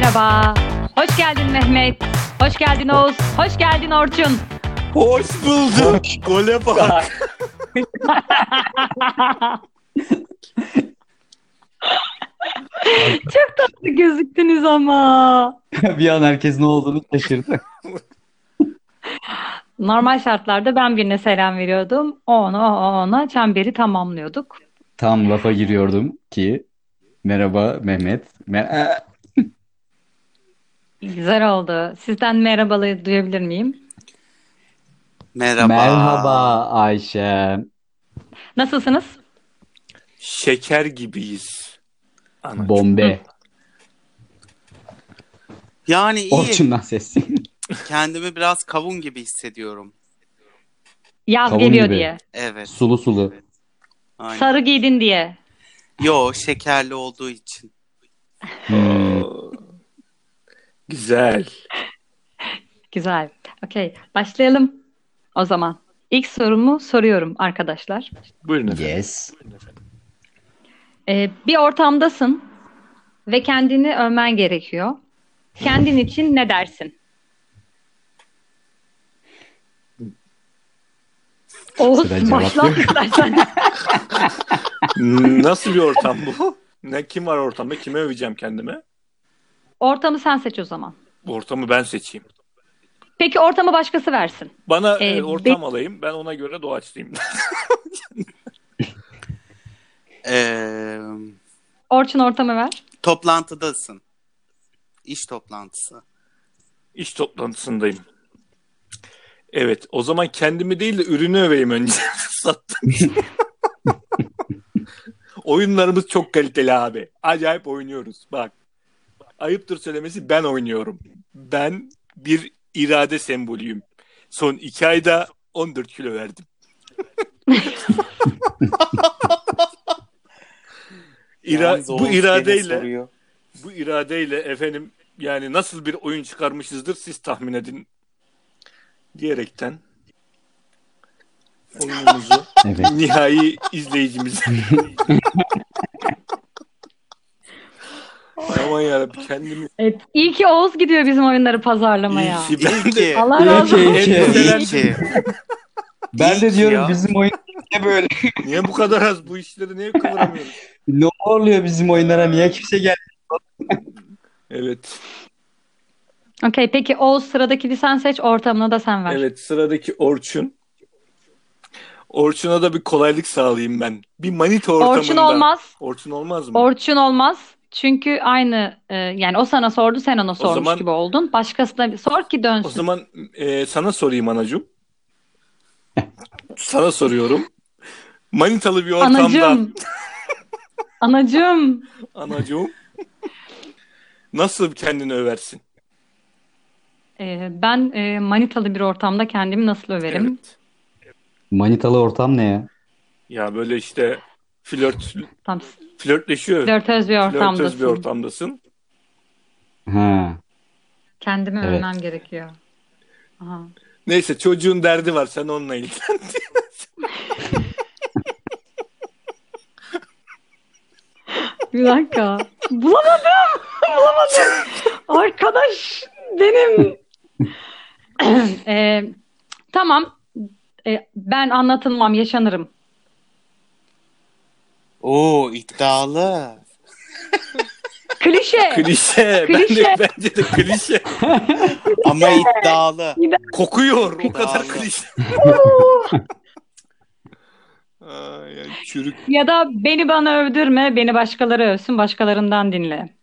Merhaba. Hoş geldin Mehmet. Hoş geldin Oğuz. Hoş geldin Orçun. Hoş bulduk. Gole bak. Çok tatlı gözüktünüz ama. bir an herkes ne olduğunu şaşırdı. Normal şartlarda ben birine selam veriyordum. O ona, o ona çemberi tamamlıyorduk. Tam lafa giriyordum ki merhaba Mehmet. Mer- Güzel oldu. Sizden merhabalı duyabilir miyim? Merhaba. Merhaba Ayşe. Nasılsınız? Şeker gibiyiz. Anacığım. Bombe. Yani iyi. Orçun'dan ses. Kendimi biraz kavun gibi hissediyorum. Yaz Kavun geliyor gibi. diye. Evet. Sulu sulu. Aynen. Sarı giydin diye. Yo şekerli olduğu için. Hmm. Güzel. Güzel. Okey. Başlayalım o zaman. İlk sorumu soruyorum arkadaşlar. Buyurun efendim. Yes. Ee, bir ortamdasın ve kendini övmen gerekiyor. Kendin için ne dersin? Oğuz başla istersen. Nasıl bir ortam bu? Ne kim var ortamda? Kime öveceğim kendime? Ortamı sen seç o zaman. Ortamı ben seçeyim. Peki ortamı başkası versin. Bana Ee, e, ortam be- alayım. Ben ona göre doğaçlayayım. Ee, Orçun ortamı ver. toplantıdasın. İş toplantısı. İş toplantısındayım. Evet. O zaman kendimi değil de ürünü öveyim önce. Sattım. Oyunlarımız çok kaliteli abi. Acayip oynuyoruz. Bak. Ayıptır söylemesi ben oynuyorum. Ben bir irade sembolüyüm. Son iki ayda 14 kilo verdim. İra bu iradeyle bu iradeyle efendim yani nasıl bir oyun çıkarmışızdır siz tahmin edin diyerekten oyunumuzu Evet. nihai izleyicimize Aman yarabbim kendimi Evet. İyi ki Oğuz gidiyor bizim oyunları pazarlamaya. İyi ki ben İyi de ki. Allah İyi razı olsun. iyi ki. İyi ki. Ben İyi de diyorum ya. bizim oyun niye böyle? niye bu kadar az bu işleri niye kıvıramıyoruz? Ne oluyor bizim oyunlara? Niye kimse gel? Evet. Okey peki Oğuz sıradaki sen seç ortamını da sen ver. Evet sıradaki Orçun. Orçun'a da bir kolaylık sağlayayım ben. Bir manita ortamında. Orçun olmaz. Orçun olmaz mı? Orçun olmaz. Çünkü aynı e, yani o sana sordu sen ona sormuş zaman- gibi oldun. Başkasına bir sor ki O dönsün. zaman e, sana sorayım anacığım. sana soruyorum. Manitalı bir ortamda Anacığım. Anacığım. anacığım nasıl kendini översin? E, ben e, manitalı bir ortamda kendimi nasıl överim? Evet. Manitalı ortam ne ya? Ya böyle işte flört Tam flörtleşiyor. flörtöz bir Flörtöz bir ortamdasın. ortamdasın. Ha. Kendimi Evet. övmem gerekiyor. Aha. Neyse çocuğun derdi var sen onunla ilgilen. Bir dakika. Bulamadım. Bulamadım. Arkadaş benim. E, tamam. E, ben anlatılmam, yaşanırım. Oo iddialı. Klişe. klişe. Ben de, Klişe. bence de klişe. Ama iddialı. Kokuyor o kadar klişe. Ay, ay, çürük. Ya da beni bana övdürme, beni başkaları övsün, başkalarından dinle.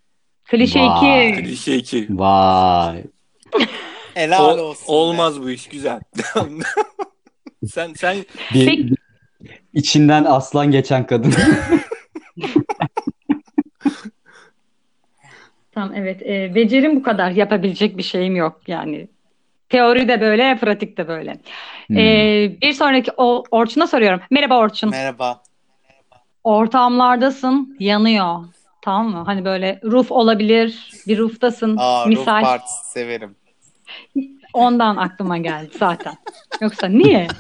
Klişe Vay. 2. Klişe iki. Vay. Helal O- olsun. be. olmaz bu iş güzel. sen sen Bir, Peki. İçinden aslan geçen kadın. Tamam evet. E, becerim bu kadar. Yapabilecek bir şeyim yok yani. Teori de böyle, pratik de böyle. Hmm. E, bir sonraki o, Orçun'a soruyorum. Merhaba Orçun. Merhaba. Ortamlardasın, yanıyor. Tamam mı? Hani böyle roof olabilir, bir rooftasın. Aa Misal partisi severim. ondan aklıma geldi zaten. Yoksa niye?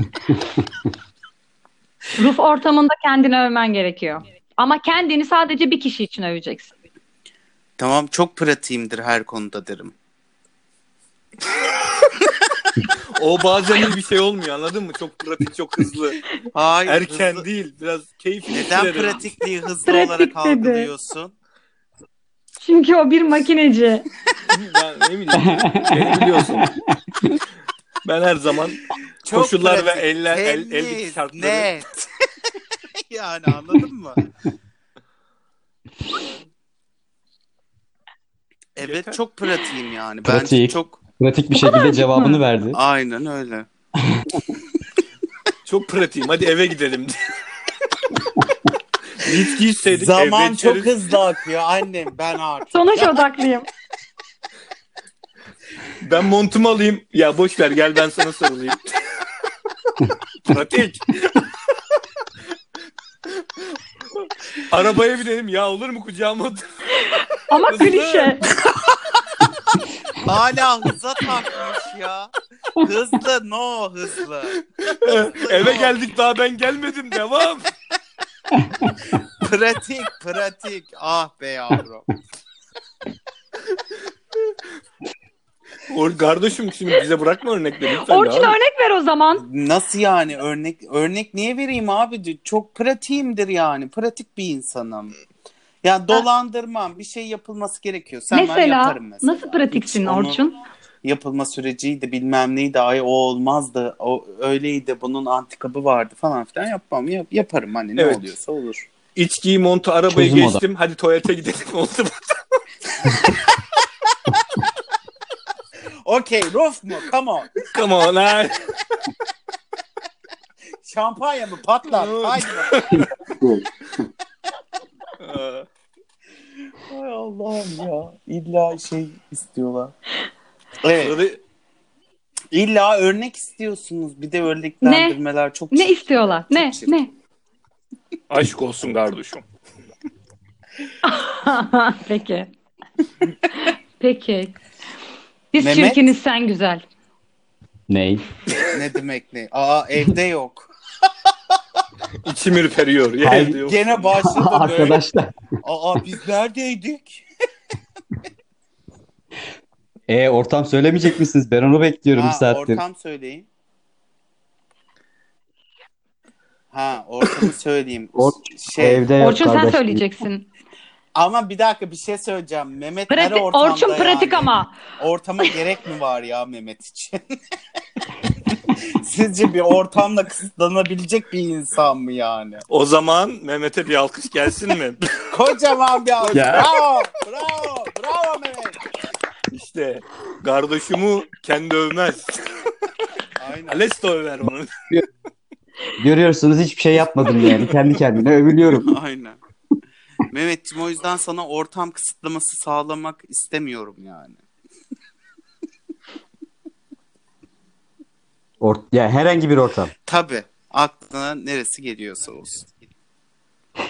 Roof ortamında kendini övmen gerekiyor. Ama kendini sadece bir kişi için öveceksin. Tamam çok pratiğimdir her konuda derim. O bazen bir şey olmuyor anladın mı? Çok pratik, çok hızlı. Hayır. Erken hızlı- değil, biraz keyifli. Neden sürerim. pratikliği hızlı Pratik olarak dedi. algılıyorsun? Çünkü o bir makineci. Ben ne bileyim. Beni biliyorsun. Ben her zaman Çok Koşullar ve pratik, eller- el- temiz, eldeki şartları. Net. yani anladın mı? Evet Yeter. çok pratiğim yani. Pratik. Bence çok Pratik bir şekilde cevabını verdi. aynen öyle. çok pratiğim. Hadi eve gidelim. İçseydik Zaman evde çok içeriz. hızlı akıyor annem ben artık. Sonuç odaklıyım. Ben montumu alayım. Ya boş ver gel ben sana sarılayım. Pratik. Arabaya binelim ya olur mu kucağıma otur. Ama Hızlı. klişe. Hala hıza takmış ya. Hızlı no hızlı. Eve geldik daha ben gelmedim devam. Pratik pratik. Ah be yavrum. Or kardeşim şimdi bize bırakma örnekleri lütfen. Orçun abi. örnek ver o zaman. Nasıl yani örnek örnek niye vereyim abi? Çok pratiğimdir yani. Pratik bir insanım. Ya dolandırmam. Bir şey yapılması gerekiyorsa hemen Mesela, yaparım mesela. nasıl pratiksin Hiç Orçun? Yapılma süreciydi bilmem neydi ay o olmazdı o öyleydi bunun antikabı vardı falan filan yapmam Yap- yaparım hani ne Evet. oluyorsa olur. İçkiyi montu arabayı Çözüm geçtim. Hadi tuvalete gidelim oldu? Okey Ruf mu? Come on. Come on ha. Şampanya mı? Patlat. Haydi bakalım. Ay Allah'ım ya. İlla şey istiyorlar. Evet. Sonra İlla örnek istiyorsunuz. Bir de örneklendirmeler çok Ne çirkin. istiyorlar? Ne? çirkin. Ne? aşk olsun kardeşim. Peki. Peki. Biz Mehmet? çirkiniz sen güzel. Ney? Ne demek ne? Aa evde yok. İçim ürperiyor. Ya Hayır, evde yok. Gene başladı böyle. Arkadaşlar. Aa biz neredeydik? E ortam söylemeyecek misiniz? Ben onu bekliyorum bir Ha, saattir. ortam söyleyin. Ha ortamı söyleyeyim. Or- şey, Evde yok Orçun sen kardeşim. söyleyeceksin. Ama bir dakika bir şey söyleyeceğim. Mehmet her Pratik, ortamda Orçun pratik yani? ama. Ortama gerek mi var ya Mehmet için? Sizce bir ortamla kısıtlanabilecek bir insan mı yani? O zaman Mehmet'e bir alkış gelsin mi? Kocaman bir alkış. Ya. Bravo, bravo, bravo Mehmet. işte kardeşimi kendi övmez. Aynen. Ales de över onu. Görüyorsunuz hiçbir şey yapmadım yani. Kendi kendine övülüyorum. Aynen. Mehmetciğim o yüzden sana ortam kısıtlaması sağlamak istemiyorum yani. Or- ya herhangi bir ortam. Tabii. Aklına neresi geliyorsa olsun.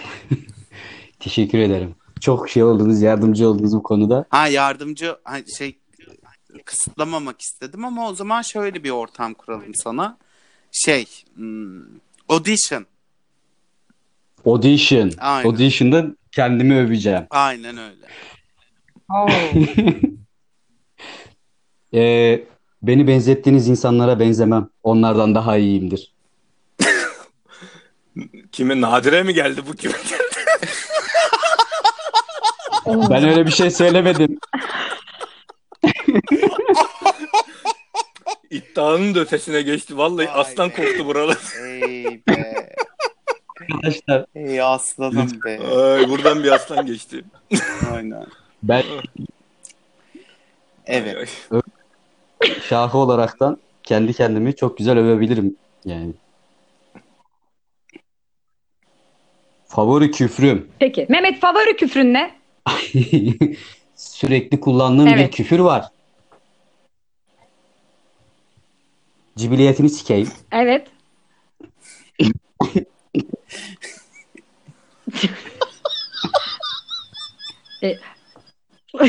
Teşekkür ederim. Çok şey oldunuz, yardımcı oldunuz bu konuda. Ha yardımcı ha, şey kısıtlamamak istedim ama o zaman şöyle bir ortam kuralım sana. Şey, hmm, audition. Audition. Aynen. Audition'da kendimi öveceğim. Aynen öyle. Ee, beni benzettiğiniz insanlara benzemem. Onlardan daha iyiyimdir. Kime Nadire mi geldi bu kime geldi? Ben öyle bir şey söylemedim. İddianın da ötesine geçti. Vallahi Vay aslan be. koktu buralar. Ey be. Arkadaşlar Ey aslanım be. Ay, buradan bir aslan geçti. Aynen. ben Evet. Ay, ay. şahı olaraktan kendi kendimi çok güzel övebilirim yani. Favori küfrüm. Peki. Mehmet favori küfrün ne? Sürekli kullandığım bir Evet. küfür var. Cibiliyetini sikeyim. Evet. e...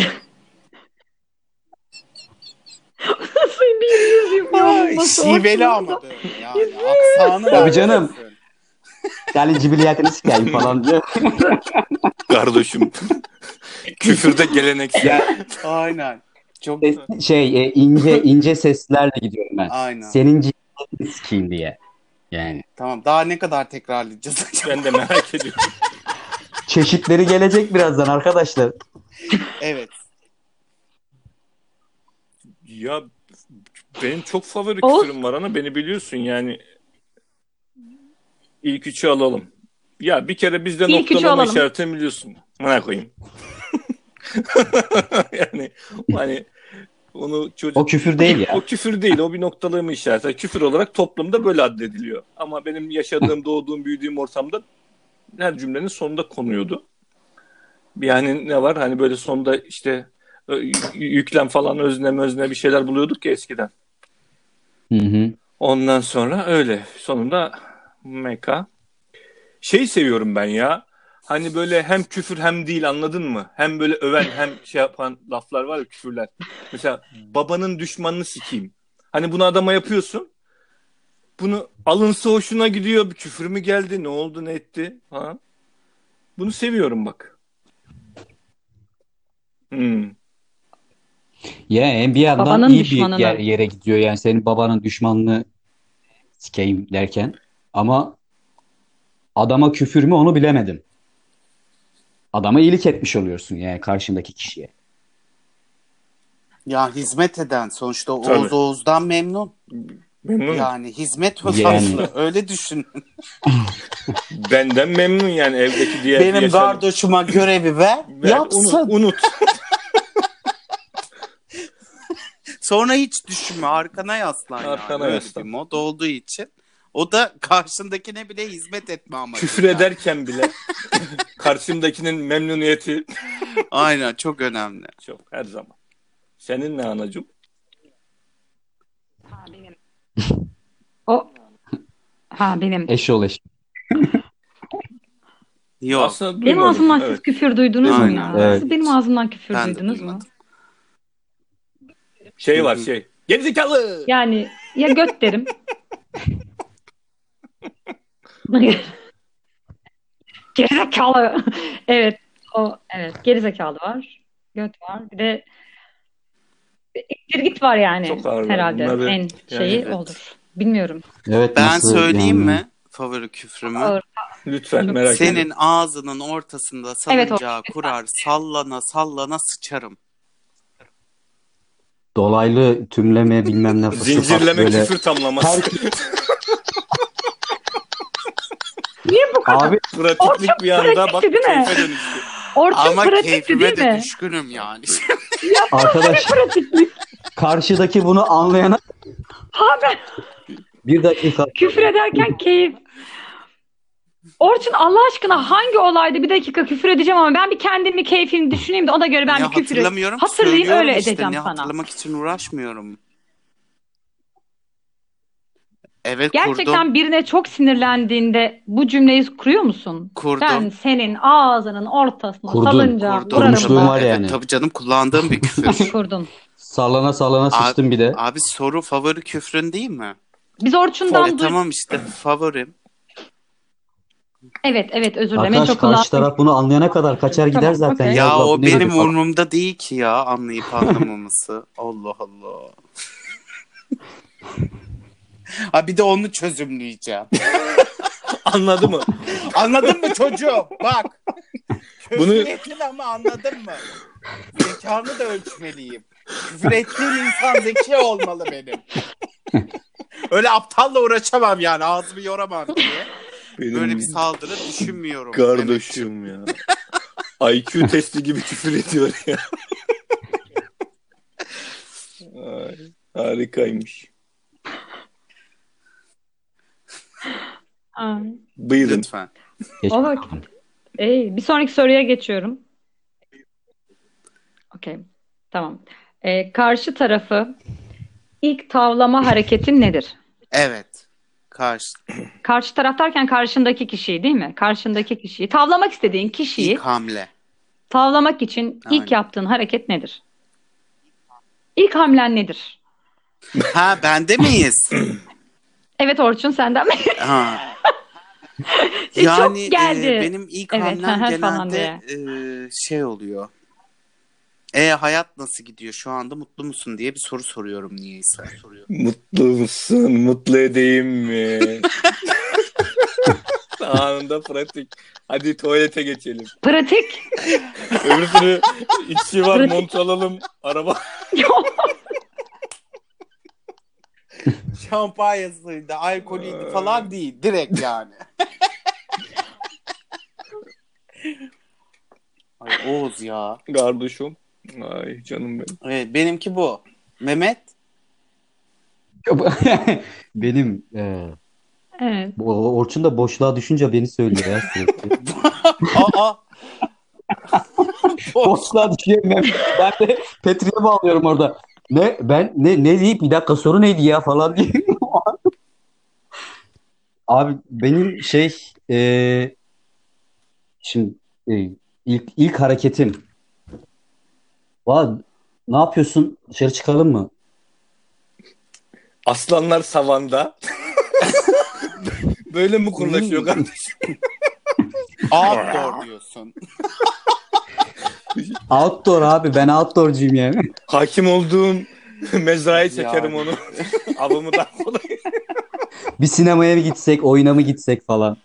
Nasıl bir yüz yapıyor olması Şiveli ortamda? ama böyle yani. Aksanı. Tabii canım. Yani cibiliyetini sikeyim falan diyor. Kardeşim. Küfürde geleneksel. Aynen. Çok Ses- şey e, ince ince seslerle gidiyorum ben. Aynen. Senin ciddiyetini sikeyim diye. Yani. Tamam. Daha ne kadar tekrarlayacağız acaba? Ben de merak ediyorum. Çeşitleri gelecek birazdan arkadaşlar. Evet. Ya benim çok favori Oğuz- küfürüm var ana beni biliyorsun yani. İlk üçü alalım. Ya bir kere bizde İlk noktalama işaretini biliyorsun. Bana koyayım. yani hani onu çocuk O küfür değil ya. O küfür değil, o bir noktalama işareti. Küfür olarak toplumda böyle addediliyor. Ama benim yaşadığım, doğduğum, büyüdüğüm ortamda her cümlenin sonunda konuyordu. Yani ne var? Hani böyle sonunda işte yüklem falan özne özne bir şeyler buluyorduk ya eskiden. Hı hı. Ondan sonra öyle. Sonunda meka. Şey seviyorum ben ya. Hani böyle hem küfür hem değil anladın mı? Hem böyle öven hem şey yapan laflar var ya küfürler. Mesela babanın düşmanını sikeyim. Hani bunu adama yapıyorsun. Bunu alınsa hoşuna gidiyor. Bir küfür mü geldi? Ne oldu? Ne etti? Ha? Bunu seviyorum bak. Hmm. Ya yani bir yandan Babanın iyi bir yer- yere gidiyor. Yani senin babanın düşmanını sikeyim derken. Ama adama küfür mü onu bilemedim. Adama iyilik etmiş oluyorsun yani karşındaki kişiye. Ya hizmet eden sonuçta Tabii. Oğuz Oğuz'dan memnun. Memnun. Yani hizmet Yani. vasfı. Öyle düşün. Benden memnun yani evdeki diğer Benim yaşam- gardoşuma görevi ver, Ver, yapsın. Unut, unut. Sonra hiç düşünme arkana yaslan Arkana yani. Yaslan. bir mod olduğu için. O da karşındakine bile hizmet etme amacı. Küfür yani. ederken bile karşımdakinin memnuniyeti Aynen çok önemli. çok her zaman. Senin ne anacığım? O ha benim. Eşol eş. Yok. Aslında Benim duymadım. ağzımdan Evet. siz küfür duydunuz mu Aynen. ya? Evet. Siz benim ağzımdan küfür Ben duydunuz mu? Şey var şey. Gerizekalı. Yani ya göt derim. gerizekalı. evet. O evet gerizekalı var. Göt var. Bir de ittir git var yani Çok ağırlar. herhalde Bunları- en şeyi evet. olur. Bilmiyorum. Evet Ben nasıl söyleyeyim yani? mi favori küfrümü? Ağır. Lütfen merak Senin etme. ağzının ortasında Evet, salıncağı kurar, sallana sallana sıçarım. Dolaylı tümleme bilmem ne Zincirleme böyle. küfür tamlaması. Her- Niye bu kadar? Abi Pratiklik bir anda bak pratikti değil mi? keyfe dönüştü. Orçun Ama pratikti keyfime değil de mi? düşkünüm yani. arkadaş Pratiklik. karşıdaki bunu anlayana Ha ben bir dakika küfür ederken keyif. Orçun Allah aşkına hangi olayda bir dakika küfür edeceğim ama ben bir kendimi keyfimi düşüneyim de ona göre ben ne bir küfür hatırlamıyorum. hatırlayayım söylüyorum öyle işte. edeceğim ne sana. hatırlamak için uğraşmıyorum. Evet Gerçekten kurdum. birine çok sinirlendiğinde bu cümleyi kuruyor musun? Kurdum. Ben senin ağzının ortasına Kurdun, salınca Kurdum. Kurmuşluğum var Evet, yani. tabii canım kullandığım bir küfür. Kurdun. sallana sallana sıçtım bir de. Abi soru favori küfrün değil mi? Biz Orçun'dan duy- tamam işte favorim. Evet evet özür dilerim. Arkadaş çok karşı kullandığım- taraf bunu anlayana kadar kaçar gider Tamam, zaten. okey. Ya Allah, o benim umurumda değil ki ya anlayıp anlamaması. Allah Allah. ha bir de onu çözümleyeceğim. Anladı mı? Anladın mı çocuğum? Bak. Bunu- Bunu... ama anladın mı? Zekamı da ölçmeliyim. Küfür ettiğim insan zeki olmalı benim. Öyle aptalla uğraşamam yani ağzımı yoramam diye. Benim Böyle bir saldırı düşünmüyorum. kardeşim ya. IQ testi gibi küfür ediyor ya. Ay, harikaymış. Buyurun. Lütfen. Geç O vakit. Ey, bir sonraki soruya geçiyorum. Okey. Tamam. Ee, karşı tarafı ilk tavlama hareketin nedir? Evet. Karşı. Karşı taraf derken karşındaki kişiyi değil mi? Karşındaki kişiyi. Tavlamak istediğin kişiyi İlk hamle. tavlamak için Aynen. ilk yaptığın hareket nedir? İlk hamlen nedir? Ha bende miyiz? Evet Orçun senden mi? Ha. E, Yani çok geldi. e, benim ilk Evet, hamlem genelde e, şey oluyor. E hayat nasıl gidiyor şu anda mutlu musun diye bir soru soruyorum niyeyse. Soruyorum. Mutlu musun? Mutlu edeyim mi? Anında pratik. Hadi tuvalete geçelim. Pratik. Öbür türlü içi var Pratik. mont alalım. Araba. Şampanyasıydı, alkolüydü falan değil. Direkt yani. Ay Oğuz ya. Kardeşim. Ay canım benim. Evet, benimki bu. Mehmet. Benim e, evet. bu- Orçun da boşluğa düşünce beni söylüyor ya sürekli. Aa. boşluğa düşüyor. Ben, ben de Petri'ye bağlıyorum orada. Ne ben ne ne deyip bir dakika soru neydi ya falan diye. Abi benim şey e, şimdi e, ilk ilk hareketim. Valla ne yapıyorsun? Dışarı çıkalım mı? Aslanlar savanda. Böyle mi kurlaşıyor kardeşim? Outdoor diyorsun. Outdoor abi ben outdoorcuyum yani. Hakim olduğum mezraya çekerim onu. Avımı da kolay. Bir sinemaya mı gitsek, oyuna mı gitsek falan.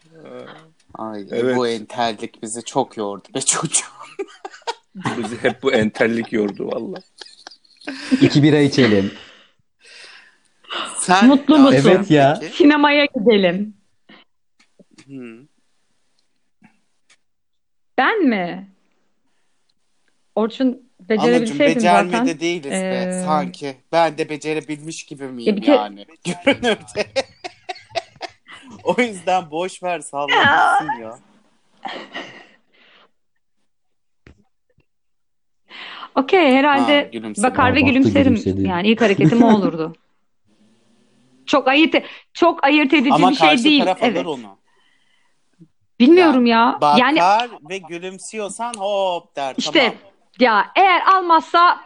Ay, Evet. bu entellik bizi çok yordu be çocuğum. Bizi hep bu entellik yordu valla. İki bira içelim. Sen Mutlu musun? Evet ya. peki? Sinemaya gidelim. Hı. Ben mi? Orçun Anacığım becerebilseydim becermede zaten. değiliz be Ee, sanki. Ben de becerebilmiş gibi miyim Ya bir kere- yani? Görünürde. o yüzden boş ver sallamasın ya. Okey Ha, herhalde gülümsedi. bakar ve Aa, baktı, gülümserim. gülümsedi. Yani ilk hareketim o olurdu. Çok ayırt çok ayırt edici Ama bir şey karşı değil. taraf Evet. alır onu. Bilmiyorum ya. Bakar Yani ve gülümsüyorsan hop der İşte tamam. Ya eğer almazsa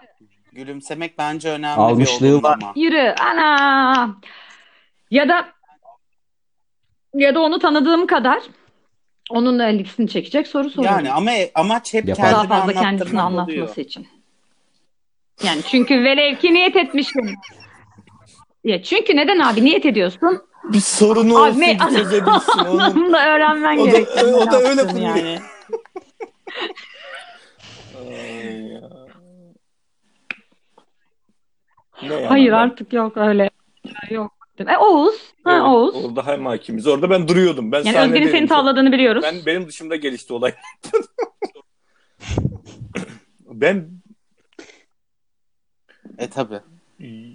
Gülümsemek bence önemli Almışlığı bir var. olumlama. yürü ana. Ya da ya da onu tanıdığım kadar onun da ilgisini çekecek soru soruyorum. Yani ama amaç hep Yapar. daha kendini fazla kendisini anlatması oluyor. için. Yani çünkü velev ki niyet etmiştim. Ya çünkü neden abi niyet ediyorsun? Bir sorunu Abi, olsun me- ki çözebilsin onun. Onu da öğrenmen O da- gerekiyor. o da öyle yaptığını kuruyor. yani. Ay ya. Ne yani Hayır ben- artık yok öyle. Yok. E, Oğuz. Ha, Evet, Oğuz. Orada hem hakimiz. Orada ben duruyordum. Ben Yani. Özge'nin seni tavladığını biliyoruz. Ben benim dışımda gelişti olay. ben E tabi.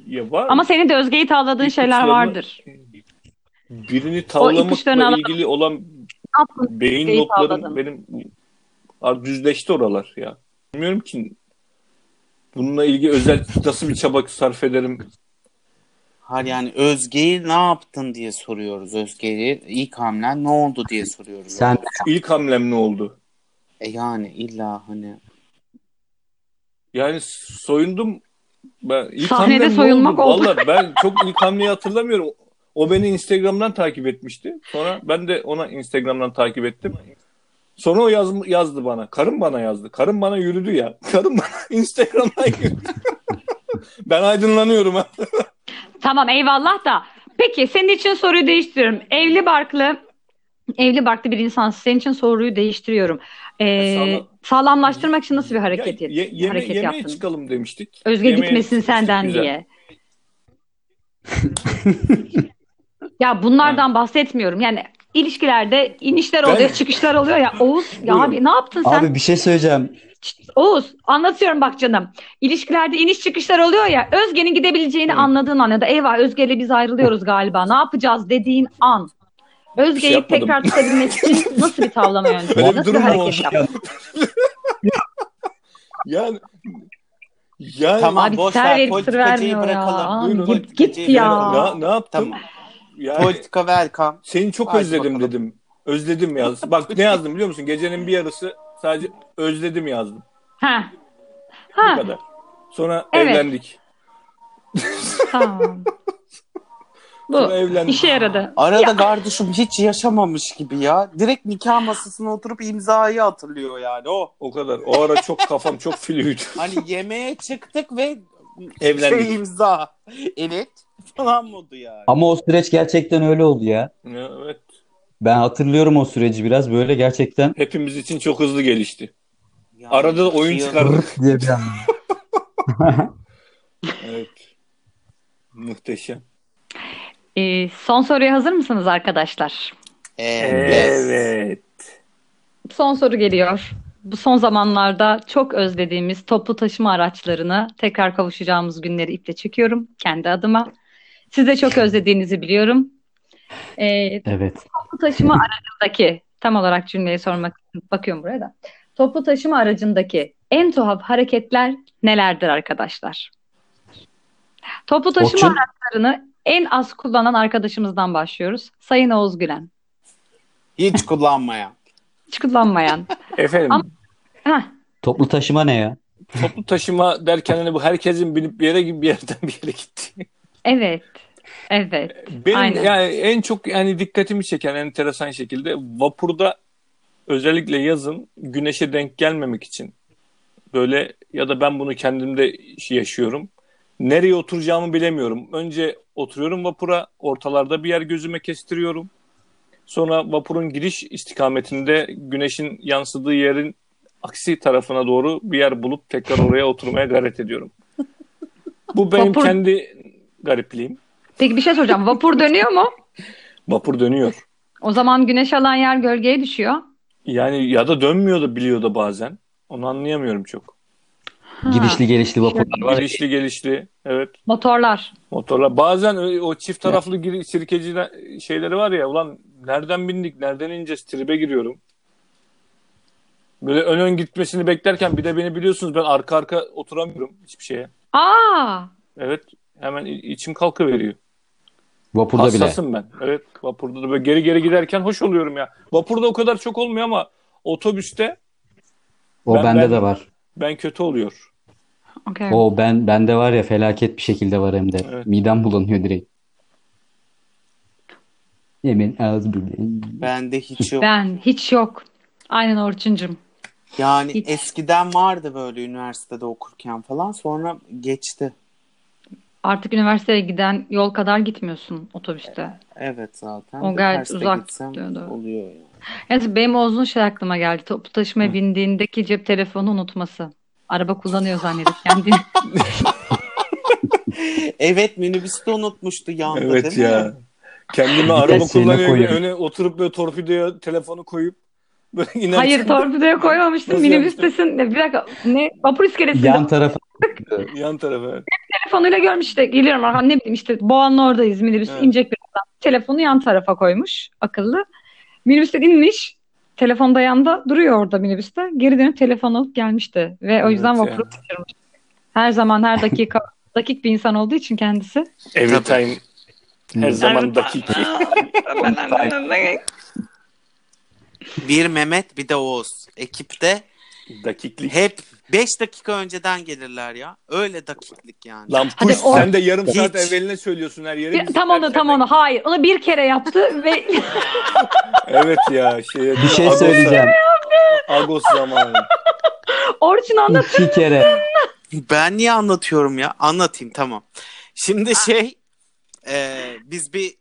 ya var Ama senin de Özge'yi tavladığın şeyler vardır. birini tavlamakla ilgili olan Ne yaptın? beyin notlarım tavladın. benim düzleşti oralar ya. Bilmiyorum ki bununla ilgili özel nasıl bir çaba sarf ederim. Hayır yani Özge'yi ne yaptın diye soruyoruz. Özge'yi ilk hamlen ne oldu diye soruyoruz. Sen İlk hamlem ne oldu? E yani illa hani Yani soyundum. Ben ilk Sahnede hamlem soyunmak oldu. Vallahi ben çok ilk hamleyi hatırlamıyorum. O beni Instagram'dan takip etmişti. Sonra ben de ona Instagram'dan takip ettim. Sonra o yaz, yazdı bana. Karım bana yazdı. Karım bana yürüdü ya. Karım bana Instagram'dan yürüdü. ben aydınlanıyorum. Tamam eyvallah da. Peki senin için soruyu değiştiriyorum. Evli barklı evli barklı bir insansın. Senin için soruyu değiştiriyorum. Ee, Sağlam- sağlamlaştırmak için nasıl bir hareket, Ya, ye- yeme- hareket yemeğe yaptın? çıkalım demiştik. Özge Yemeğe gitmesin senden güzel. diye. Ya bunlardan bahsetmiyorum. Yani ilişkilerde inişler Ben- oluyor, çıkışlar oluyor ya. Oğuz ya abi ne yaptın sen? abi bir şey söyleyeceğim. Oğuz anlatıyorum bak canım. İlişkilerde iniş çıkışlar oluyor ya. Özge'nin gidebileceğini Hı. anladığın an ya da eyvah Özge'yle biz ayrılıyoruz galiba. Ne yapacağız dediğin an. Özge'yi şey tekrar tutabilmek için nasıl bir tavlama yöntemi, Böyle bir nasıl bir hareket yaptın? Yani yani Tamam, Abi boş ver, verip sır politikacıyı vermiyor ya. bırakalım. Aman Buyurun, git, git ya. ne, ne yaptım? tamam. Yani Politika welcome. seni çok Haydi özledim bakalım. dedim. Özledim yaz. Bak ne yazdım biliyor musun? Gecenin bir yarısı sadece özledim yazdım. Ha. Bu Ha. kadar. Sonra Evet. evlendik. Tamam. Bu Sonra evlendim. işe yaradı. Arada kardeşim hiç yaşamamış gibi ya. Direkt nikah masasına oturup imzayı hatırlıyor yani o. O kadar. O ara çok kafam çok filüydü. Hani yemeğe çıktık ve Evlendik. şey imza. Evet falan modu yani. Ama o süreç gerçekten öyle oldu ya. evet. Ben hatırlıyorum o süreci biraz böyle gerçekten Hepimiz için çok hızlı gelişti. Yani Arada da oyun çıkardık. diye bir. Evet. Muhteşem. Ee, son soruya hazır mısınız arkadaşlar? Evet. Evet. Son soru geliyor. Bu son zamanlarda çok özlediğimiz toplu taşıma araçlarını tekrar kavuşacağımız günleri iple çekiyorum kendi adıma. Siz de çok özlediğinizi biliyorum. Ee, Evet. toplu taşıma aracındaki tam olarak cümleyi sormak için bakıyorum buraya da. Toplu taşıma aracındaki en tuhaf hareketler nelerdir arkadaşlar? Toplu taşıma Orçun? araçlarını en az kullanan arkadaşımızdan başlıyoruz. Sayın Oğuz Gülen. Hiç kullanmayan. Hiç kullanmayan. Efendim Ama- Heh, Toplu taşıma ne ya? toplu taşıma derken hani bu herkesin binip bir yere gibi bir yerden bir yere gitti. Evet. Evet. Benim Aynen. yani en çok yani dikkatimi çeken enteresan şekilde vapurda özellikle yazın güneşe denk gelmemek için böyle ya da ben bunu kendimde yaşıyorum. Nereye oturacağımı bilemiyorum. Önce oturuyorum vapura, ortalarda bir yer gözüme kestiriyorum. Sonra vapurun giriş istikametinde güneşin yansıdığı yerin aksi tarafına doğru bir yer bulup tekrar oraya oturmaya gayret ediyorum. Bu benim Vapur- kendi garipliğim. Peki bir şey soracağım. Vapur dönüyor mu? Vapur dönüyor. O zaman güneş alan yer gölgeye düşüyor. Yani ya da dönmüyor da biliyor da bazen. Onu anlayamıyorum çok. Ha, Gidişli gelişli vapurlar var. ya. Gelişli gelişli. Evet. Motorlar. Motorlar. Bazen o çift taraflı giri- sirkeci şeyleri var ya. Ulan nereden bindik? Nereden ineceğiz? Tribe giriyorum. Böyle ön ön gitmesini beklerken bir de beni biliyorsunuz ben arka arka oturamıyorum hiçbir şeye. Aa! Evet. Hemen içim kalkıveriyor. Vapurda bile. Hassasım ben. Evet. Vapurda da böyle geri geri giderken hoş oluyorum ya. Vapurda o kadar çok olmuyor ama otobüste O Ben- bende ben- de var. ben kötü oluyor. Okay. O ben bende var ya felaket bir şekilde var hem de. Evet. Midem bulanıyor direkt. Yemin ağız bile. Bende hiç yok. Ben hiç yok. Aynen Orçuncum. Yani Hiç. eskiden vardı böyle üniversitede okurken falan sonra geçti. Artık üniversiteye giden yol kadar gitmiyorsun otobüste. Evet zaten. O gayet uzak diyordu. oluyor yani. Evet, benim Oğuz'un şey aklıma geldi. Toplu taşımaya bindiğindeki cep telefonu unutması. Araba kullanıyor zannedip kendini. Evet minibüste unutmuştu yandı Evet değil mi? ya. Kendimi araba kullanıyor öne oturup böyle torpidoya telefonu koyup böyle iner Hayır torpidoya koymamıştım. Minibüstesin. Bir dakika. Ne? Vapur iskelesinde Yan tarafa yan tarafa. Telefonuyla görmüş işte. Geliyorum arkadan ne bileyim işte Boğa'nın oradayız. Minibüs Evet. inecek birazdan. Telefonu yan tarafa koymuş. Akıllı. Minibüsten inmiş. Telefon da yanda duruyor orada minibüste. Geri dönüp telefon alıp gelmişti. Ve o yüzden Evet vapuru kaçırmış. Her zaman her dakika dakik bir insan olduğu için kendisi. Every time her zaman dakik. Bir Mehmet bir de Oğuz. Ekipte Dakiklik. hep 5 dakika önceden gelirler ya. Öyle dakiklik yani. Lan Hadi puş o- sen de yarım saat Hiç. evveline söylüyorsun her Biz tam onu tam onu. Hayır. Onu bir kere yaptı ve Evet ya. Şeye, bir şey Agos'a- söyleyeceğim. Agos zamanı. Orçun anlat. İki kere. Ben niye anlatıyorum ya? Anlatayım tamam. Şimdi şey e, biz bir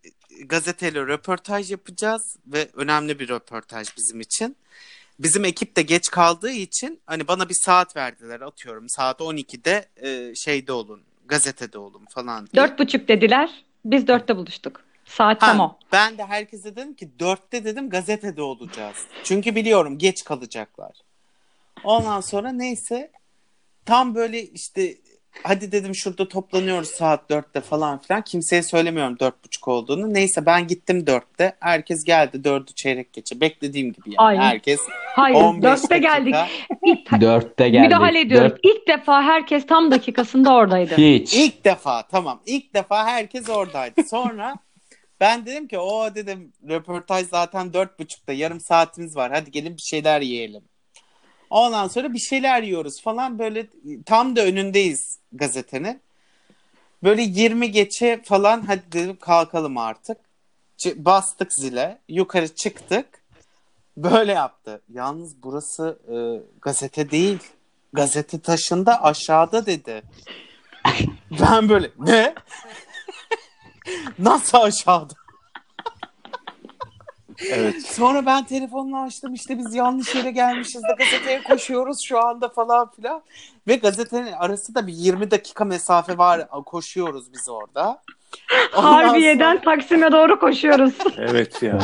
gazeteyle röportaj yapacağız ve önemli bir röportaj bizim için. Bizim ekip de geç kaldığı için hani bana bir saat verdiler atıyorum saat 12'de e, şeyde olun gazetede olun falan diye. Dört buçuk dediler. Biz dörtte buluştuk. Saat Ha, tam o. Ben de herkese dedim ki dörtte dedim gazetede olacağız. Çünkü biliyorum geç kalacaklar. Ondan sonra neyse tam böyle işte hadi dedim şurada toplanıyoruz saat dörtte falan filan. Kimseye söylemiyorum dört buçuk olduğunu. Neyse ben gittim dörtte. Herkes geldi dördü çeyrek geçe. Beklediğim gibi yani. Aynen. Herkes Hayır. 15 Dörtte dakika. geldik. İlk, Dörtte geldik. müdahale ediyorum. Dört- İlk defa herkes tam dakikasında oradaydı. Hiç. İlk defa tamam. İlk defa herkes oradaydı. Sonra ben dedim ki o dedim röportaj zaten dört buçukta yarım saatimiz var. Hadi gelin bir şeyler yiyelim. Ondan sonra bir şeyler yiyoruz falan böyle tam da önündeyiz gazetenin. Böyle 20 geçe falan hadi dedim kalkalım artık. Bastık zile. Yukarı çıktık. Böyle yaptı. Yalnız burası e, gazete değil. Gazete taşında aşağıda dedi. Ben böyle ne? Nasıl aşağıda? Evet. Sonra ben telefonunu açtım işte biz yanlış yere gelmişiz de gazeteye koşuyoruz şu anda falan filan. Ve gazetenin arası da bir 20 dakika mesafe var koşuyoruz biz orada. Ondan Harbiye'den Taksim'e doğru koşuyoruz. Evet ya.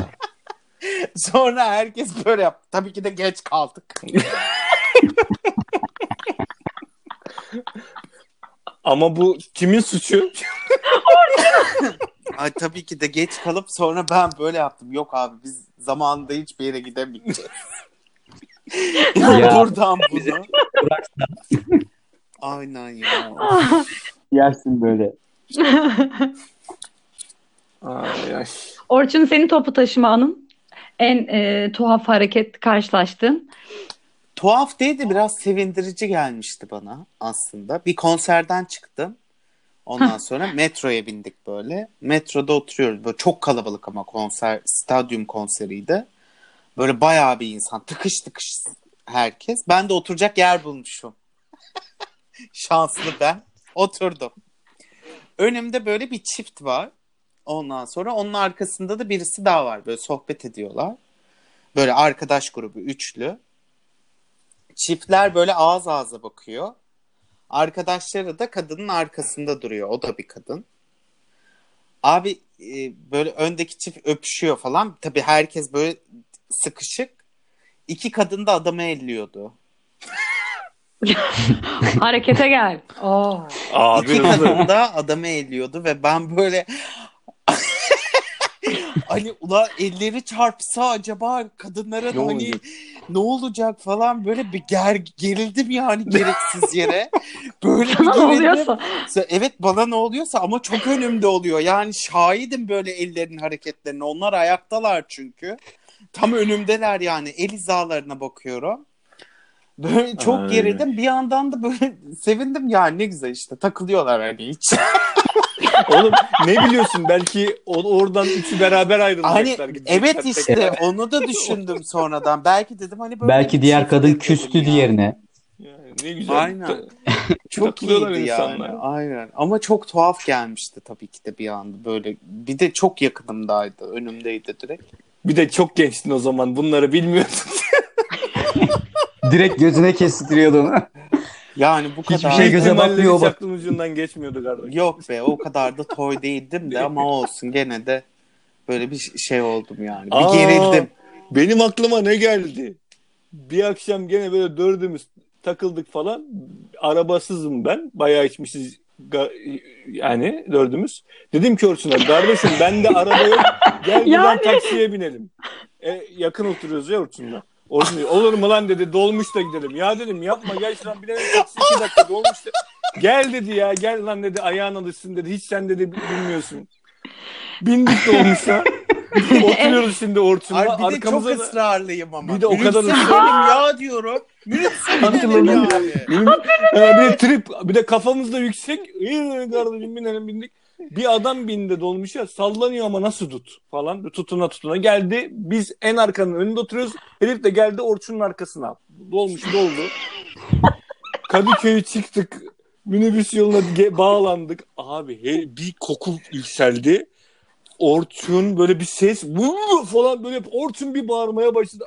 Sonra, sonra herkes böyle yaptı. Tabii ki de geç kaldık. Ama bu kimin suçu? Ay tabii ki de geç kalıp sonra ben böyle yaptım. Yok abi biz zamanında hiçbir yere gidemeyeceğiz. Ya. Buradan bunu. Aynen ya. Yersin böyle. Ay, ay. Orçun senin topu taşıma anın. En e, tuhaf hareket karşılaştın. Tuhaf değil de biraz sevindirici gelmişti bana aslında. Bir konserden çıktım. Ondan sonra metroya bindik böyle. Metroda oturuyoruz. Böyle çok kalabalık ama konser, stadyum konseriydi. Böyle bayağı bir insan. Tıkış tıkış herkes. Ben de oturacak yer bulmuşum. Şanslı ben. Oturdum. Önümde böyle bir çift var. Ondan sonra onun arkasında da birisi daha var. Böyle sohbet ediyorlar. Böyle arkadaş grubu üçlü. Çiftler böyle ağız ağza bakıyor. Arkadaşları da kadının arkasında duruyor. O da bir kadın. Abi e, böyle öndeki çift öpüşüyor falan. Tabii herkes böyle sıkışık. İki kadın da adamı elliyordu. Harekete gel. Oo. Abi İki kadın da adamı elliyordu ve ben böyle hani ula elleri çarpsa acaba kadınlara da Ne hani olacak? ne olacak falan böyle bir ger gerildim yani gereksiz yere. Böyle bir gerildim. oluyorsa. Evet bana ne oluyorsa ama çok önümde oluyor. Yani şahidim böyle ellerin hareketlerine. Onlar ayaktalar çünkü. Tam önümdeler yani. El hizalarına bakıyorum. Böyle çok Aynen. gerildim. Bir yandan da böyle sevindim yani ne güzel işte takılıyorlar hani hiç. Oğlum ne biliyorsun belki o- oradan üçü beraber ayrılacaklar. Hani evet tekrar. işte onu da düşündüm sonradan. Belki dedim hani böyle Belki diğer çift kadın küstü ya. diğerine. Yani ne güzel. Aynen. Çok iyiydi insanlar. yani. Aynen. Ama çok tuhaf gelmişti tabii ki de bir anda böyle. Bir de çok yakınımdaydı. Önümdeydi direkt. Bir de çok gençtin o zaman bunları bilmiyordun. Direkt gözüne kestiriyordu onu. Yani bu Hiçbir kadar. şey göze batmıyor bak. aklın ucundan geçmiyordu kardeş. Yok be o kadar da toy değildim de ama olsun gene de böyle bir şey oldum yani. Bir Aa, gerildim. Benim aklıma ne geldi? Bir akşam gene böyle dördümüz takıldık falan. Arabasızım ben. Bayağı içmişiz yani dördümüz. Dedim ki Orçun'a kardeşim ben de araba yok. Gel buradan Yani. taksiye binelim. E, yakın oturuyoruz ya Orçun'la. Diyor, olur mu lan dedi dolmuşla gidelim. Ya dedim yapma gel şuradan taksi iki dakika dolmuşta. Gel dedi ya gel lan dedi ayağın alışsın dedi. Hiç sen dedi bilmiyorsun. Bindik dolmuşa. Oturuyoruz şimdi Orçun'la. Ay bir de çok Arkamıza da... ısrarlıyım ama. Bir de o kadar Minibüse ısrar- binelim ya diyorum. Hatırladım. bir de trip, bir de kafamız da yüksek. İyi kardeşim binelim bindik. Bir adam bindi dolmuşa sallanıyor ama nasıl tut falan. Tutuna tutuna geldi. Biz en arkanın önünde oturuyoruz. Herif de geldi Orçun'un arkasına. Dolmuş doldu. Kadıköy'ü çıktık. Minibüs yoluna bağlandık. Abi he- bir koku yükseldi. Orçun böyle bir ses falan böyle Orçun bir bağırmaya başladı.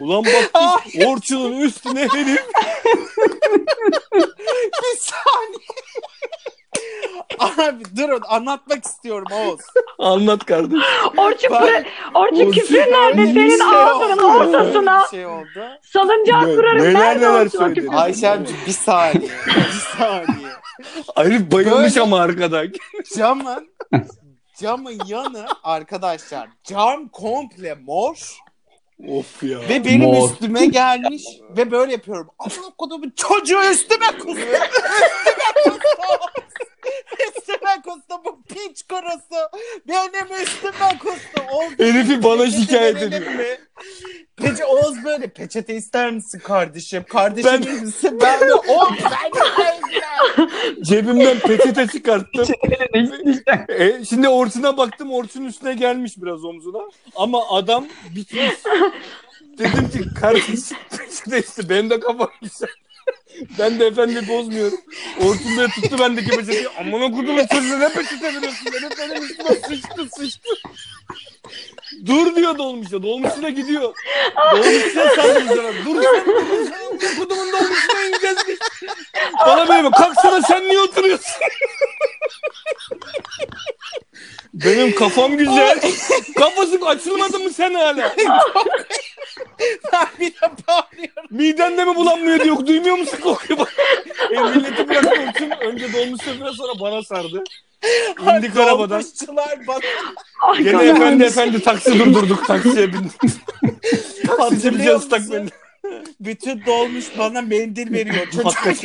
Ulan baktık Orçun'un üstüne herif. Bir saniye. Abi durun anlatmak istiyorum Oğuz. Anlat kardeşim. Orçun, Ben- kure- Orçun küfür nerede? Bir Senin şey ağzının oldu. ortasına Bir şey oldu. salıncağı Ne- kurarım. neler Nerede neler söyledin? küfür? Ayşemciğim bir saniye. Bir saniye. Herif bayılmış Böyle- ama arkada. Camın camın yanı arkadaşlar cam komple mor Of ya. ve benim Mor. üstüme gelmiş ve böyle yapıyorum. Allah kodumun çocuğu üstüme kustu. Üstüme kustu. Üstüme kustu bu piç kurusu. Benim üstüme kustu. Oldu. Herifi bana şikayet verelim ediyor. mi? Peki Oğuz böyle peçete ister misin kardeşim? Kardeşim Ben- ben... misin? Ben de o ben Cebimden peçete çıkarttım. E, şimdi Orçun'a baktım. Orçun üstüne gelmiş biraz omzuna. Ama adam bitmiş. Dedim ki kardeşim peçete iste. Benim de kafam güzel. Ben de efendi bozmuyorum. Orçun da tuttu bendeki peçeteyi. Amına kudumun çocuğuna ne peçete veriyorsun? Benim, benim üstüme sıçtı sıçtı. Dur diyor dolmuşa. Dolmuşuna gidiyor. Dolmuşuna saldıracağım. Dur sen amına kudumun dolmuşuna ineceğiz biz. Bana böyle bak. Kalksana sen niye oturuyorsun? Benim kafam güzel. Kafası açılmadı mı sen hala? ben bir de bağırıyorum. Miden de mi bulanmıyor diyor. Duymuyor musun kokuyu bak. E, milleti bıraktım için önce dolmuş biraz sonra bana sardı. İndik arabadan. Dolmuşçular bana Gene efendi efendi taksi durdurduk. Taksiye bindik. Taksici bize ıslak mendil. bütün dolmuş bana mendil veriyor. Çocuk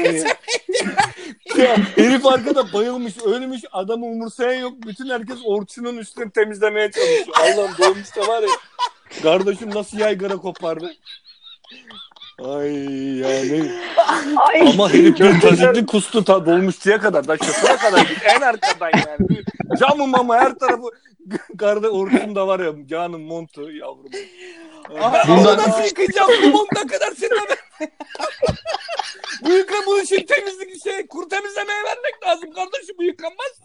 ya. Herif arkada bayılmış, ölmüş. Adamı umursayan yok. Bütün herkes Orçun'un üstünü temizlemeye çalışıyor. Allah'ım dolmuş da var ya. Kardeşim nasıl yaygara kopardı. Ay yani. Ay, Ama herif bir tazikli kustu ta dolmuşçuya kadar. Da şoföre kadar git. En arkadan yani. Bir Camım ama her tarafı. Karda Orçun da var ya. Canım montu yavrum. Allah. nasıl yıkayacağım? Limonuna kadar senin Bu yıka bu için temizlik şey kur temizlemeye vermek lazım kardeşim bu yıkanmaz.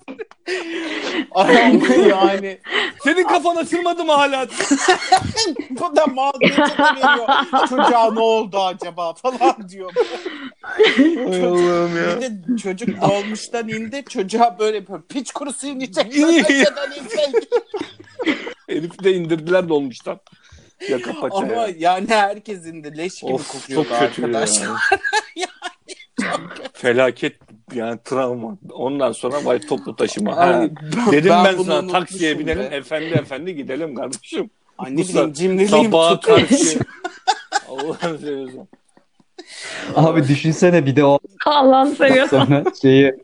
Ay, yani Senin kafan açılmadı mı hala? bu da mağduriyete veriyor. Çocuğa ne oldu acaba falan diyor. Ay Allah'ım Bir de çocuk dolmuştan indi. Çocuğa böyle yapıyor. Piç kurusu inecek. Herif de indirdiler dolmuştan. Yaka paça Ama ya. yani herkes indi. Leş gibi Of kokuyordu çok kötü arkadaş. ya. Felaket yani travma. Ondan sonra vay toplu taşıma. Ha. Ay, Dedim ben, bunu sana taksiye binelim be. efendi efendi gidelim kardeşim. Anne bileyim cimriliğim Sabaha karşı. Allah'ını seviyorsun. Abi düşünsene bir de o Allah'ını seviyorsan. sonra şeyi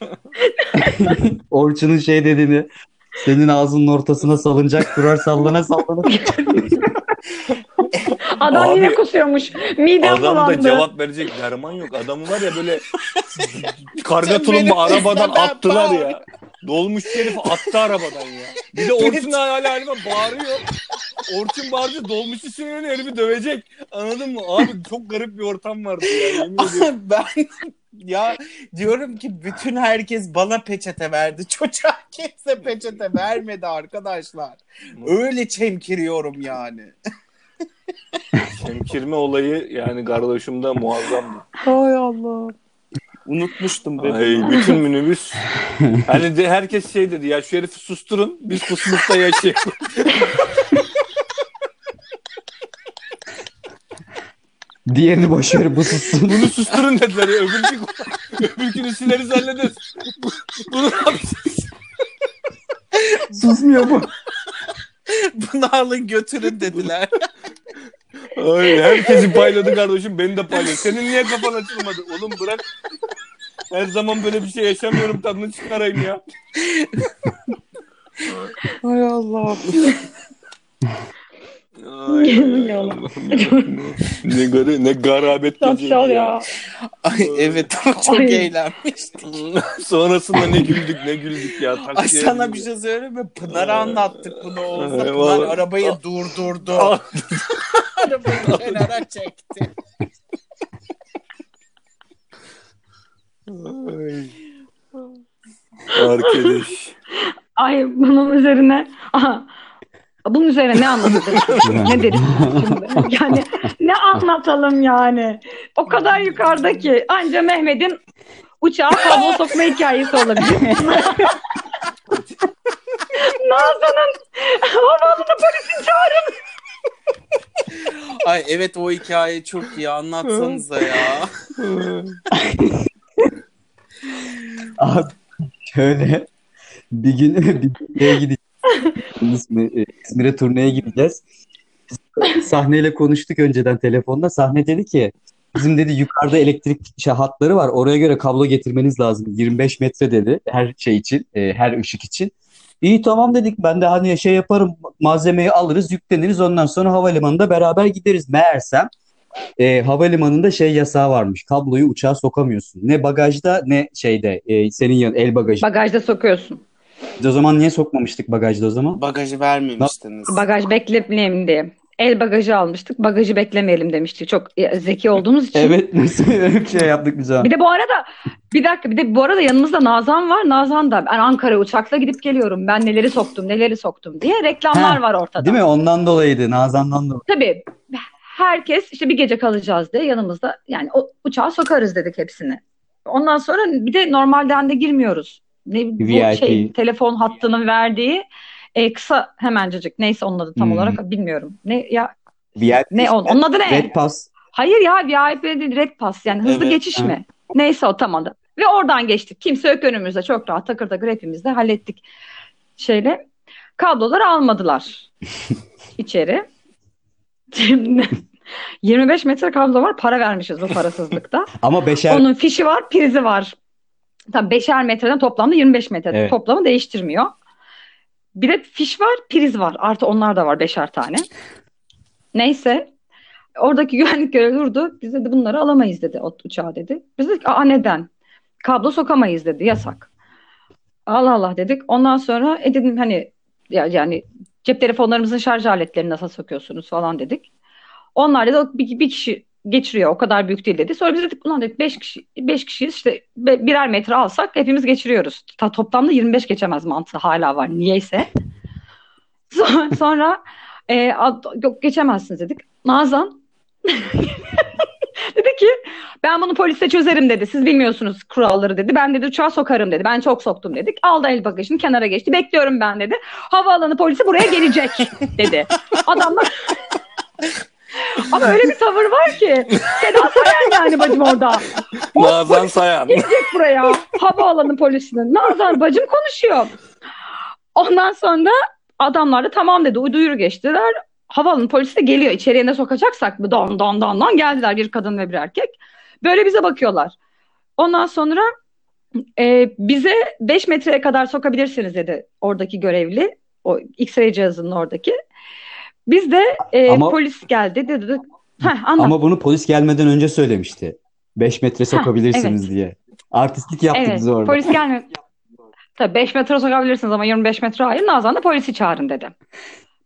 Orçun'un şey dediğini senin ağzının ortasına salıncak durar sallana sallana. Adam Abi, yine kusuyormuş. Midem Adam da cevap verecek derman yok. Adamı var ya böyle karga tulumba arabadan attılar ya. Dolmuş herif attı arabadan ya. Bir de Orçun hala halime bağırıyor. Orçun bağırınca dolmuşu sinirleniyor herifi dövecek. Anladın mı? Abi çok garip bir ortam vardı ya. Yemin ediyorum. ben ya diyorum ki bütün herkes bana peçete verdi. Çocuğa kimse peçete vermedi arkadaşlar. Öyle çemkiriyorum yani. Çemkirme olayı yani kardeşimde muazzamdı. Hay Allah. Unutmuştum Ay bebeğim. bütün minibüs. Hani de herkes şey dedi ya şu herifi susturun biz kusmukta yaşayalım. Diğerini boş ver bu sussun. Bunu susturun dediler ya. Öbürkü, öbürkünü sileriz hallederiz. Bu- Bunu ne yapacağız? Susmuyor bu. Bunu alın götürün dediler. Ay, herkesi payladı kardeşim. Beni de payladı. Senin niye kafan açılmadı? Oğlum bırak. Her zaman böyle bir şey yaşamıyorum. Tadını çıkarayım ya. Hay Allah. Ay, ne, gar ne garabet Şapşal ya. Ay evet ama çok Ay. eğlenmiştik. Sonrasında ne güldük ne güldük ya. Ay sana bir şey söyleyeyim mi? Pınar'a anlattık bunu Oğuz'a. Pınar arabayı durdurdu. Arabayı kenara çekti. Ay. Arkadaş. Ay bunun üzerine aha, bunun üzerine ne anlatılır? ne deriz şimdi? Yani ne anlatalım yani? O kadar yukarıda ki anca Mehmet'in uçağa kablo sokma hikayesi olabilir. Nazan'ın havaalanına polisi çağırın. Ay evet o hikaye çok iyi anlatsanıza ya. Abi şöyle bir gün bir şeye gideceğiz. İzmir- e, İzmir'e turneye gideceğiz. Sahneyle konuştuk önceden telefonda. Sahne dedi ki bizim dedi yukarıda elektrik şey, hatları var. Oraya göre kablo getirmeniz lazım. 25 metre dedi her şey için, e, her ışık için. İyi tamam dedik. Ben de hani şey yaparım malzemeyi alırız yükleniriz ondan sonra havalimanında beraber gideriz. Meğersem e, havalimanında şey yasağı varmış. Kabloyu uçağa sokamıyorsun. Ne bagajda ne şeyde e, senin yan el bagajı. Bagajda sokuyorsun. Biz o zaman niye sokmamıştık bagajda o zaman? Bagajı vermemiştiniz. Bagaj beklemeyelim diye. El bagajı almıştık. Bagajı beklemeyelim demiştik. Çok zeki olduğumuz için. Evet nasıl bir şey yaptık biz ama. Bir de bu arada bir dakika bir de bu arada yanımızda Nazan var. Nazan da ben Ankara'ya uçakla gidip geliyorum. Ben neleri soktum neleri soktum diye reklamlar Ha, var ortada. Değil mi? Ondan dolayıydı. Nazan'dan dolayı. Tabii herkes işte bir gece kalacağız diye yanımızda yani o uçağa sokarız dedik hepsini. Ondan sonra bir de normalden de girmiyoruz. Ne bu VIP. şey telefon hattının verdiği e, kısa hemencecik neyse onun adı tam Hmm. olarak bilmiyorum. Ne ya VIP ne on, onun adı ne? Red Pass. Hayır ya VIP değil Red Pass yani hızlı Evet, geçiş ha. mi? Neyse o tam adı. Ve oradan geçtik. Kimse yok önümüzde. Çok rahat takır takır hepimiz de hallettik. Şeyle kabloları almadılar içeri. Şimdi 25 metre kablo var. Para vermişiz bu parasızlıkta. Ama beşer Onun fişi var, prizi var. Tabii beşer metreden toplamda 25 metre. Evet. Toplamı değiştirmiyor. Bir de fiş var, priz var. Artı onlar da var beşer tane. Neyse. Oradaki güvenlik görevli durdu. Biz dedi bunları alamayız dedi uçağa dedi. Biz dedik aa neden? Kablo sokamayız dedi. Yasak. Allah Allah dedik. Ondan sonra e dedim hani ya, yani cep telefonlarımızın şarj aletlerini nasıl sokuyorsunuz falan dedik. Onlar dedi bir, bir kişi geçiriyor o kadar büyük değil dedi. Sonra biz dedik ulan dedik 5 kişi 5 kişiyiz işte birer metre alsak hepimiz geçiriyoruz. Ta, toplamda 25 geçemez mantığı hala var niyeyse. Sonra, sonra e, ad- yok geçemezsiniz dedik. Nazan dedi ki ben bunu polise çözerim dedi. Siz bilmiyorsunuz kuralları dedi. Ben dedi uçağa sokarım dedi. Ben çok soktum dedik. Aldı el bagajını kenara geçti. Bekliyorum ben dedi. Havaalanı polisi buraya gelecek dedi. Adamlar ama öyle bir tavır var ki. Seda Sayan yani bacım orada. Nazan Sayan. Gelecek buraya. Havaalanı polisinin. Nazar bacım konuşuyor. Ondan sonra adamlar da tamam dedi. Duyuru geçtiler. Havaalanı polisi de geliyor. İçeriye ne sokacaksak mı? Don don don don geldiler. Bir kadın ve bir erkek. Böyle bize bakıyorlar. Ondan sonra e, bize 5 metreye kadar sokabilirsiniz dedi oradaki görevli. O X-ray cihazının oradaki. Biz de e, Ama- polis geldi dedi. Heh, anlat. ama bunu polis gelmeden önce söylemişti. 5 metre sokabilirsiniz diye. Artistlik yaptık Evet, biz orada. polis gelmiyor. Tabii 5 metre sokabilirsiniz ama 25 metre hayır. Nazan da polisi çağırın dedi.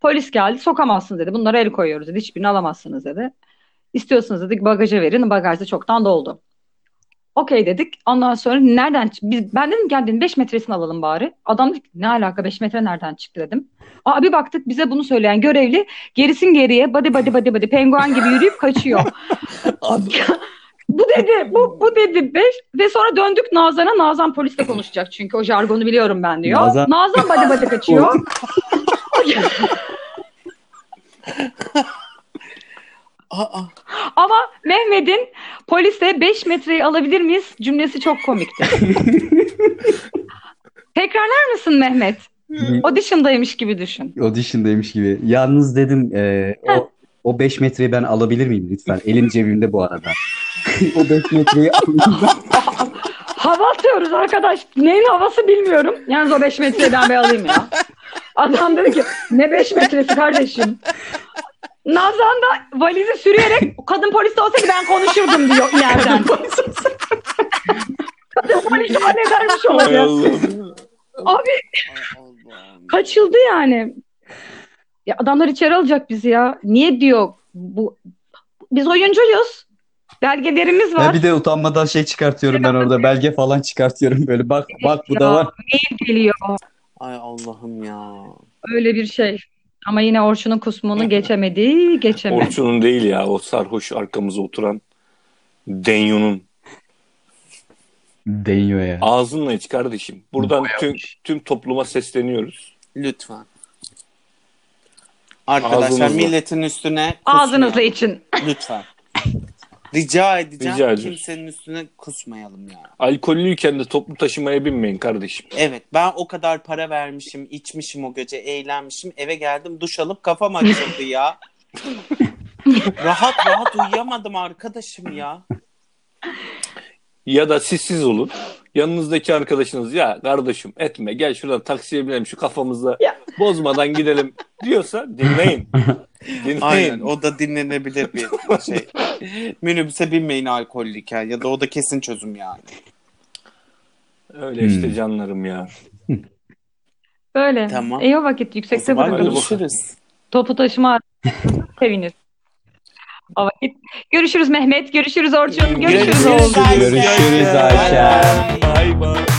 Polis geldi, sokamazsınız dedi. Bunlara el koyuyoruz dedi. Hiçbirini alamazsınız dedi. İstiyorsanız dedik bagaja verin. Bagajda çoktan doldu. Okey dedik. Ondan sonra nereden biz ben dedim geldiğin 5 metresini alalım bari. Adam dedi ne alaka 5 metre nereden çıktı dedim. Aa bir baktık bize bunu söyleyen görevli gerisin geriye badi badi badi badi penguen gibi yürüyüp kaçıyor. Bu dedi, bu, bu dedi beş ve sonra döndük Nazan'a. Nazan polisle konuşacak çünkü o jargonu biliyorum ben diyor. Nazan- Nazan, badi badi kaçıyor. Aa, Ama Mehmet'in polise 5 metreyi alabilir miyiz cümlesi çok komikti. Tekrarlar mısın Mehmet? Audition'daymış gibi düşün. Audition'daymış gibi. Yalnız dedim e, o o 5 metreyi ben alabilir miyim lütfen? Elim cebimde bu arada. o 5 metreyi alayım. Hava atıyoruz arkadaş. Neyin havası bilmiyorum. Yalnız o 5 metreyi ben bir alayım ya. Adam dedi ki ne 5 metresi kardeşim. Nazan da valizi sürüyerek kadın polis de olsaydı ben konuşurdum diyor ileriden. kadın polis halledermiş Hay olacak. Allah'ım. Abi kaçıldı yani. Ya adamlar içeri alacak bizi ya. Niye diyor bu biz oyuncuyuz. Belgelerimiz var. Ya bir de utanmadan şey çıkartıyorum ben orada. Belge falan çıkartıyorum böyle. Bak bak bu da var. geliyor. Ay Allah'ım ya. Öyle bir şey. Ama yine Orçun'un kusmunu geçemedi, geçemedi. Orçun'un değil ya o sarhoş arkamıza oturan Denyo'nun. Deniyor ya. Ağzınla iç kardeşim. Buradan tüm, tüm topluma sesleniyoruz. Lütfen. Arkadaşlar Ağzınızla. milletin üstüne Ağzınızla kusmayalım. için. Lütfen. Rica edeceğim. Rica. Kimsenin üstüne kusmayalım ya. Alkollüyken de toplu taşımaya binmeyin kardeşim. Evet ben o kadar para vermişim, içmişim o gece, eğlenmişim. Eve geldim duş alıp kafam açıldı ya. rahat rahat uyuyamadım arkadaşım ya. Ya da siz siz olun yanınızdaki arkadaşınız ya kardeşim etme gel şuradan taksiye binelim şu kafamızda Ya. bozmadan gidelim diyorsa dinleyin. Dinleyin. Aynen o da dinlenebilir bir şey. Minibüse binmeyin alkollüyken ya da o da kesin çözüm yani. Öyle işte Hmm. canlarım ya. Böyle. Tamam. O vakit O yüksekte bırakalım. görüşürüz. Topu taşıma sevinir. O vakit. Görüşürüz Mehmet, görüşürüz Orçun, görüşürüz Görüşürüz oğlum. Ayşe. Görüşürüz Ayşe. bye.